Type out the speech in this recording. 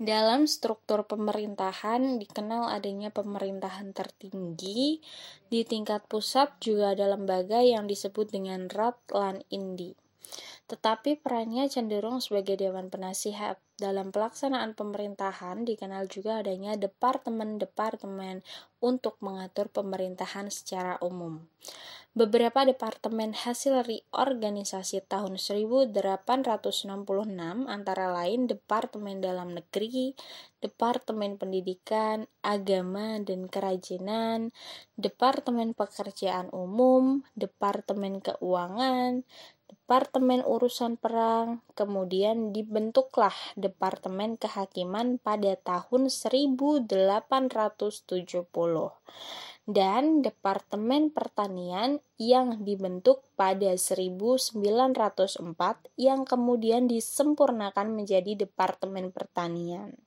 Dalam struktur pemerintahan dikenal adanya pemerintahan tertinggi. Di tingkat pusat juga ada lembaga yang disebut dengan Rat lan Indi. Tetapi perannya cenderung sebagai dewan penasihat. Dalam pelaksanaan pemerintahan dikenal juga adanya departemen-departemen untuk mengatur pemerintahan secara umum. Beberapa departemen hasil reorganisasi tahun 1866 antara lain Departemen Dalam Negeri, Departemen Pendidikan, Agama dan Kerajinan, Departemen Pekerjaan Umum, Departemen Keuangan, Departemen Urusan Perang, kemudian dibentuklah Departemen Kehakiman pada tahun 1870 dan Departemen Pertanian yang dibentuk pada 1904 yang kemudian disempurnakan menjadi Departemen Pertanian.